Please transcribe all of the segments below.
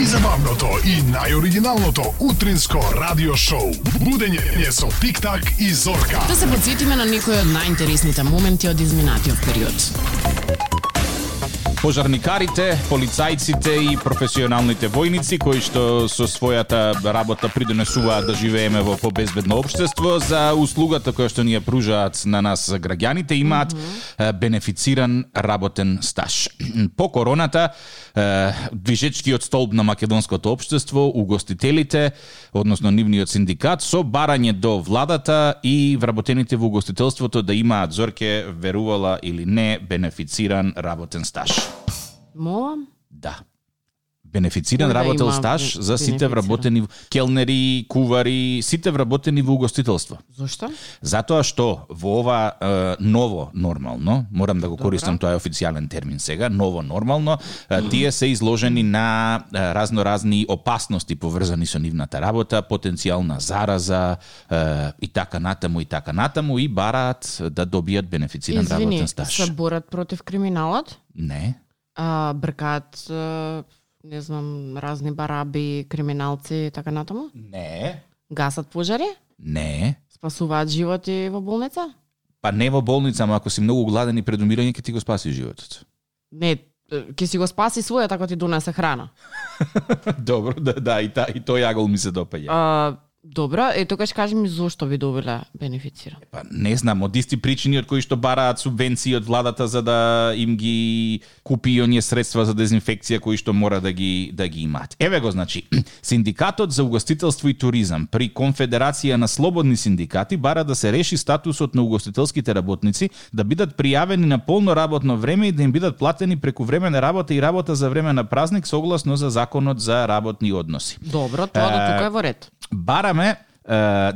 Најзабавното и најоригиналното утринско радио шоу. Будење со Тик-так и Зорка. Да се подсетиме на некои од најинтересните моменти од изминатиот период. Пожарникарите, полицајците и професионалните војници кои што со својата работа придонесуваат да живееме во побезбедно општество за услугата која што ни ја пружаат на нас граѓаните имаат mm -hmm. бенефициран работен стаж. По короната движечкиот столб на македонското општество, угостителите, односно нивниот синдикат со барање до владата и вработените во угостителството да имаат зорке верувала или не бенефициран работен стаж. Молам? Да. Бенефициран да работел стаж за сите вработени келнери, кувари, сите вработени во угостителство. Зошто? Затоа што во ова е, ново нормално, морам да го користам тоа е официјален термин сега, ново нормално, е, тие се изложени на е, разноразни опасности поврзани со нивната работа, потенцијална зараза е, и така натаму и така натаму и бараат да добијат бенефициран Извини, работен стаж. се борат против криминалот? Не. А, бркаат, а, не знам, разни бараби, криминалци и така натаму? Не. Гасат пожари? Не. Спасуваат животи во болница? Па не во болница, ама ако си многу гладен и предумирање, ќе ти го спаси животот. Не, ќе си го спаси својот ако ти донесе храна. Добро, да, да, и, та, и тој јагол ми се допаѓа. А, добро, е тогаш кажи ми зошто ви добиле бенефициран? Па не знам, од исти причини од кои што бараат субвенции од владата за да им ги купи и оние средства за дезинфекција кои што мора да ги да ги имаат. Еве го значи, Синдикатот за угостителство и туризам при Конфедерација на слободни синдикати бара да се реши статусот на угостителските работници да бидат пријавени на полно работно време и да им бидат платени преку време на работа и работа за време на празник согласно за законот за работни односи. Добро, тоа до тука е во ред. Бараме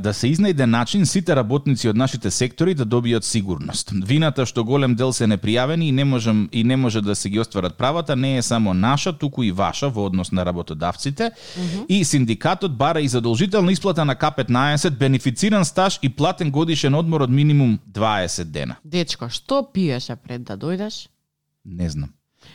да се изнајде начин сите работници од нашите сектори да добијат сигурност. Вината што голем дел се непријавени и не можем и не може да се ги остварат правата не е само наша, туку и ваша во однос на работодавците. И синдикатот бара и задолжителна исплата на К15, бенефициран стаж и платен годишен одмор од минимум 20 дена. Дечко, што пиеше пред да дојдеш? Не знам.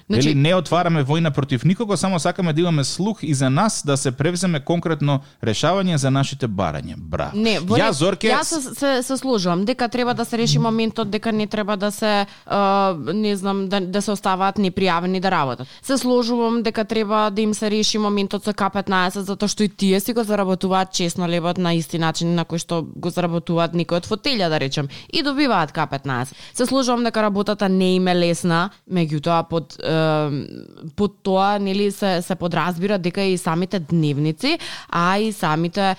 Значи- Вели, не отвараме војна против никого, само сакаме да имаме слух и за нас да се превземе конкретно решавање за нашите барања. Браво. Не, во Ја, Зорке, Јас се, се, се сложувам дека треба да се реши моментот дека не треба да се а, не знам да, да се оставаат непријавени да работат. Се сложувам дека треба да им се реши моментот со К15 затоа што и тие си го заработуваат честно лебот на исти начин на кој што го заработуваат некој од фотелја да речем и добиваат К15. Се сложувам дека работата не им е лесна, меѓутоа под е, под тоа нели се се подразбира дека и самите дневници, а и самите е,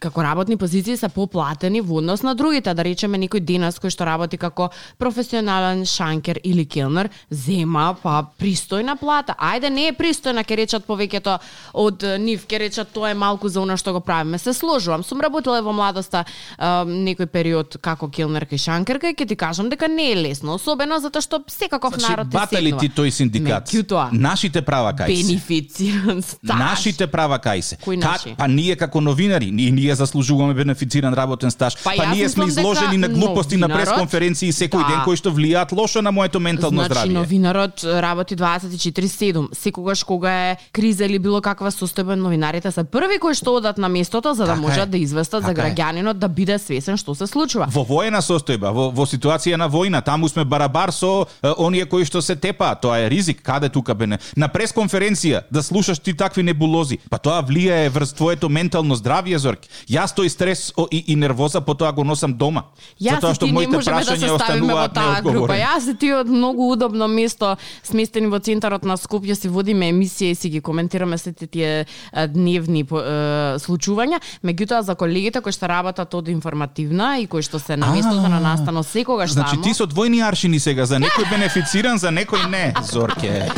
како работни позиции се поплатени во однос на другите, да речеме некој денес кој што работи како професионален шанкер или келнер зема па пристојна плата. Ајде не е пристојна ќе речат повеќето од е, нив ќе речат тоа е малку за она што го правиме. Се сложувам. Сум работела во младоста е, некој период како келнерка и шанкерка и ќе ти кажам дека не е лесно, особено затоа што секаков Значи, народ бата ти тој синдикат? Меѓутоа, Нашите права кај се. бенефициран стаж. Нашите права кај се. Ка- наши? па ние како новинари, ние, ние заслужуваме бенефициран работен стаж. Па Па, ние сме изложени на глупости на новинарот- пресконференции секој Да. ден кои што влијаат лошо на моето ментално значи, здравје. новинарот работи 24/7. Секогаш кога е криза или било каква состојба, новинарите се први кои што одат на местото за да Така можат е. да известат за Така е. граѓанинот да биде свесен што се случува. Во воена состојба, во, во ситуација на војна, таму сме барабар со е, оние кои што се тепаат, тоа е ризик. Каде тука бене? На пресконференција да слушаш ти такви небулози, па тоа влијае врз твоето ментално здравје, Зорки. Јас тој стрес о, и, и нервоза потоа го носам дома. Јас затоа што не моите да се прашања во остануваат таа група. Јас и ти од многу удобно место сместени во центарот на Скопје си водиме емисија и си ги коментираме сите тие дневни по- е, случувања. Меѓутоа за колегите кои што работат од информативна и кои што се на местото на настано секогаш Значи ти со двојни аршини сега, за некој бенефициран, за некој не, Зорке.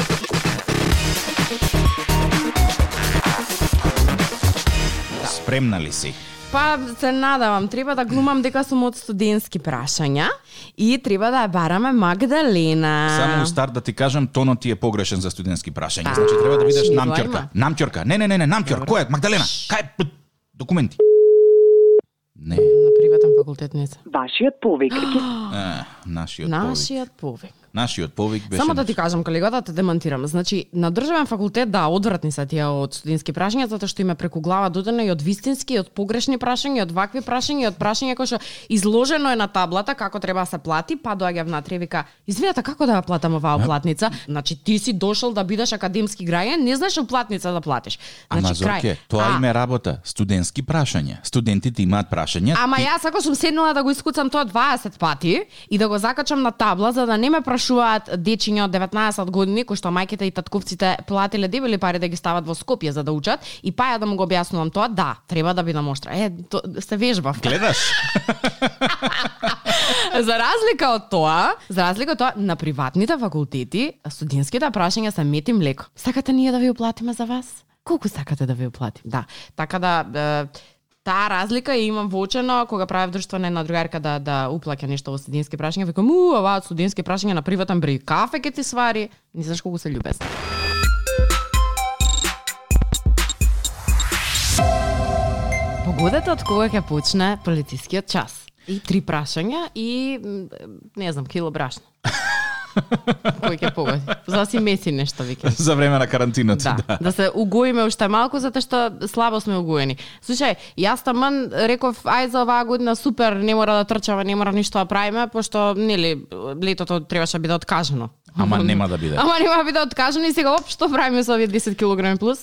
Спремна ли си? Па се надавам, треба да глумам дека сум од студентски прашања и треба да ја бараме Магдалена. Само у старт да ти кажам, тонот ти е погрешен за студентски прашања. Значи треба да видиш шмигла намќорка. Намќорка. Не, не, не, не, намќор. Кој е? Магдалена. Кај е? Документи. Не, на приватен факултет не се. Вашиот повик нашиот повик. Нашиот повик. Нашиот повик беше Само да ти кажам, колега, да те демантирам. Значи, на државен факултет, да, одвратни се тие од студентски прашања, затоа што име преку глава додено и од вистински, и од погрешни прашања, и од вакви прашања, и од прашања кои што изложено е на таблата како треба да се плати, па доаѓа внатре и вика, извинете, како да ја платам оваа оплатница? Значи, ти си дошол да бидеш академски граѓан, не знаеш оплатница да платиш. Ама Значи, крај. Зорке, тоа А, име работа, студентски прашања. Студентите имаат прашања. Ама ти- јас ако сум седнала да го искуцам тоа 20 пати и да го закачам на табла за да не ме прашуваат дечиња од 19 години кои што мајките и татковците платиле дебели пари да ги стават во Скопје за да учат и па ја да му го објаснувам тоа, да, треба да бидам оштра. Е, то, се вежбав. Гледаш? за разлика од тоа, за разлика од тоа, на приватните факултети, студентските прашања се мет и млеко. Сакате ние да ви оплатиме за вас? Колку сакате да ви оплатим? Да. Така да, е, таа разлика ја имам воочено кога правев друштво на една другарка да да уплаќа нешто во студентски прашања, викам, у, оваа студентски прашања на приватен бреј кафе ќе ти свари. Не знаеш колку се љубезни. Погодете од кога ќе почне полицискиот час. И три прашања и не знам, кило брашно. Кој ќе погоди? За да си меси нешто викам. За време на карантината, Да, да. да се угоиме уште малку затоа што слабо сме угоени. Слушај, јас таман реков ај за оваа година супер, не мора да трчаме, не мора ништо да правиме, пошто нели летото требаше да биде откажано. Ама нема да биде. Ама нема да биде откажано и сега оп што правиме со овие 10 кг плюс?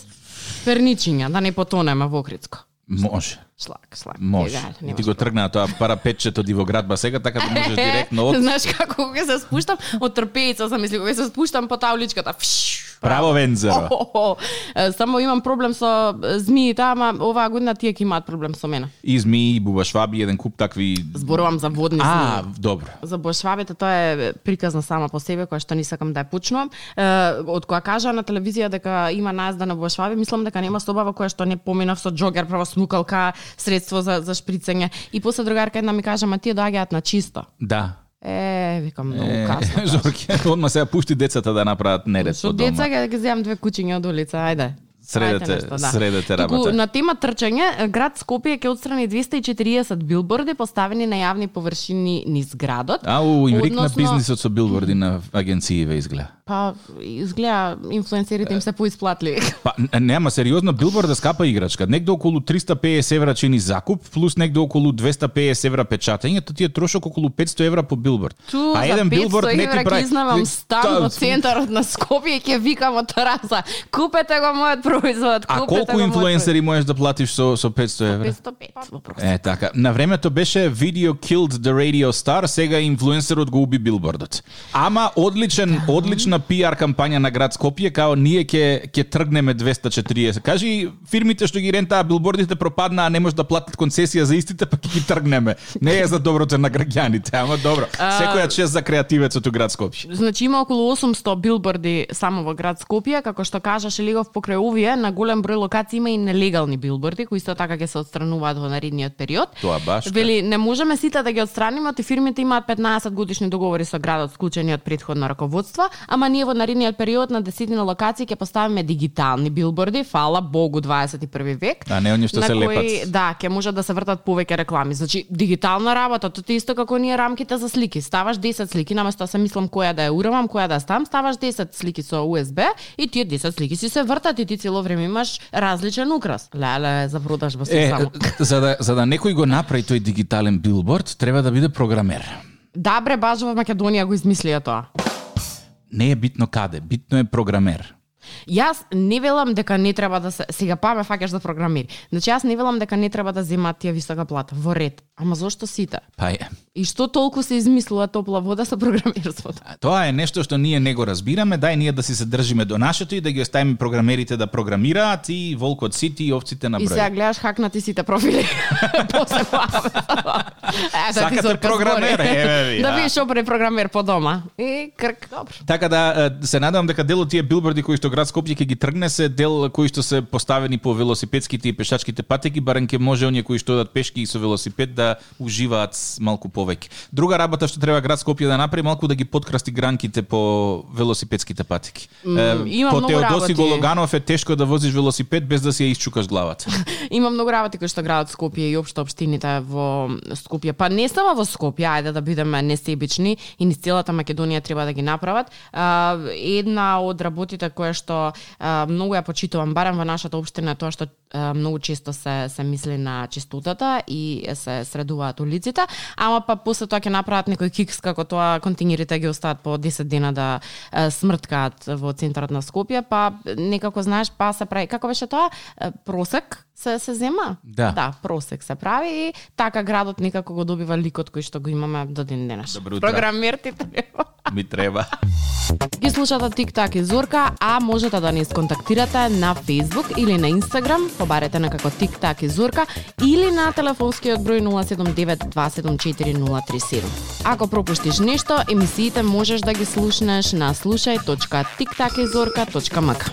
Перничиња, да не потонеме во Охридско. Може. Шлак, шлак. Може. И нема ти го тргна тоа парапетчето дивоградба сега, така да можеш директно од... Знаеш како кога се спуштам од трпеица, сам мисли, кога се спуштам по таа уличката. Фш, Право вензеро. О, е, Само имам проблем со е, змиите, ама оваа година тие ќе имаат проблем со мене. И змии, бубашваби, еден куп такви... Зборувам за водни А, змии. добро. За бошвабите тоа е приказна сама по себе, која што не сакам да ја почнувам. Е, од која кажа на телевизија дека има наезда на бошваби, мислам дека нема собава која што не поминав со джогер, право смукалка, средство за за шприцење. И после другарка една ми кажа, ма тие доаѓаат на чисто. Да. Е, викам многу Е, касно. Зорке, одма сега пушти децата да направат неред дома. деца ќе ги земам две кучиња од улица, ајде. Средете- нешто, средете Туку, работа. на тема трчање, град Скопје ќе отстрани 240 билборди поставени на јавни површини низ градот. Ау, им рикна Односно- бизнисот со билборди на агенцииве изгледа. Па изгледа инфлуенсерите им се поисплатли. Па, нема, сериозно, билборд да скапа играчка. Негде околу 350 евра чини закуп, плюс негде околу 250 евра печатање, то ти е трошок околу 500 евра по билборд. Ту за 500 евра ќе изнамам стан Та, во центарот на Скопје и ќе викам од тераса. Купете го мојот производ, А колку инфлуенсери можеш да платиш со, со 500 евра? 505 въпрос. Е, така. На времето беше Video Killed the Radio Star, сега инфлуенсерот го уби билбордот. Ама одличен, одлична пиар кампања на град Скопје, као ние ќе ќе тргнеме 240. Кажи фирмите што ги рентаа билбордите пропаднаа, не може да платат концесија за истите, па ќе ги тргнеме. Не е за доброто на граѓаните, ама добро. Секоја чест за креативецот у град Скопје. Значи има околу 800 билборди само во град Скопје, како што кажаше Лигов покрај овие, на голем број локации има и нелегални билборди кои исто така ќе се отстрануваат во наредниот период. Тоа баш така. Вели не можеме сите да ги отстраниме, ти фирмите имаат 15 годишни договори со градот склучени од предходно раководство, ама ние во наредниот период на десетина локации ќе поставиме дигитални билборди, фала Богу 21 век. А не оние што се кои, лепат. Да, ќе можат да се вртат повеќе реклами. Значи дигитална работа, тоа е исто како ние рамките за слики. Ставаш 10 слики, наместо да се мислам која да ја урамам, која да ставам, ставаш 10 слики со USB и тие 10 слики си се вртат и ти цело време имаш различен украс. Леле, за продажба се Е, само. за да, за да некој го направи тој дигитален билборд, треба да биде програмер. Да, бре, баш во Македонија го измислија тоа. Не е битно каде, битно е програмер. Јас не велам дека не треба да се сега па ме фаќаш за програмери. Значи јас не велам дека не треба да земаат тие висока плата во ред. Ама зошто сите? Па е. И што толку се измислува топла вода со програмерството? Тоа е нешто што ние не го разбираме, дај ние да си се држиме до нашето и да ги оставиме програмерите да програмираат и волкот сити и овците на И сега број. гледаш хакнати сите профили. После Е, Сакате програмер? Еве ви, Да а. видиш опре програмер по дома. И крк, добро. Така да се надевам дека дел од тие билборди кои што град Скопје ќе ги тргне се дел кои што се поставени по велосипедските и пешачките патеки, барем ќе може оние кои што одат пешки и со велосипед да уживаат малку повеќе. Друга работа што треба град Скопје да направи малку да ги подкрасти гранките по велосипедските патеки. Има по Теодоси работи. Гологанов е тешко да возиш велосипед без да си ја исчукаш главата. Има многу работи кои што градот Скопје и општо општините во Скопје, па не само во Скопје, ајде да бидеме несебични и низ целата Македонија треба да ги направат. А, една од работите која што а, многу ја почитувам барем во нашата општина тоа што многу често се се мисли на чистотата и се средуваат улиците, ама па после тоа ќе направат некој кикс како тоа контингерите ги остават по 10 дена да смрткаат во центарот на Скопје, па некако знаеш па се прави како беше тоа просек се се зема. Да. Да, просек се прави и така градот некако го добива ликот кој што го имаме до ден денес. Добро утро. Програмерти треба. Ми треба. Ги слушате Тик Так и Зорка, а можете да ни сконтактирате на Facebook или на Instagram, побарете на како Тик Так и Зорка или на телефонскиот број 079274037. Ако пропуштиш нешто, емисиите можеш да ги слушнеш на слушај.тиктакизорка.мк.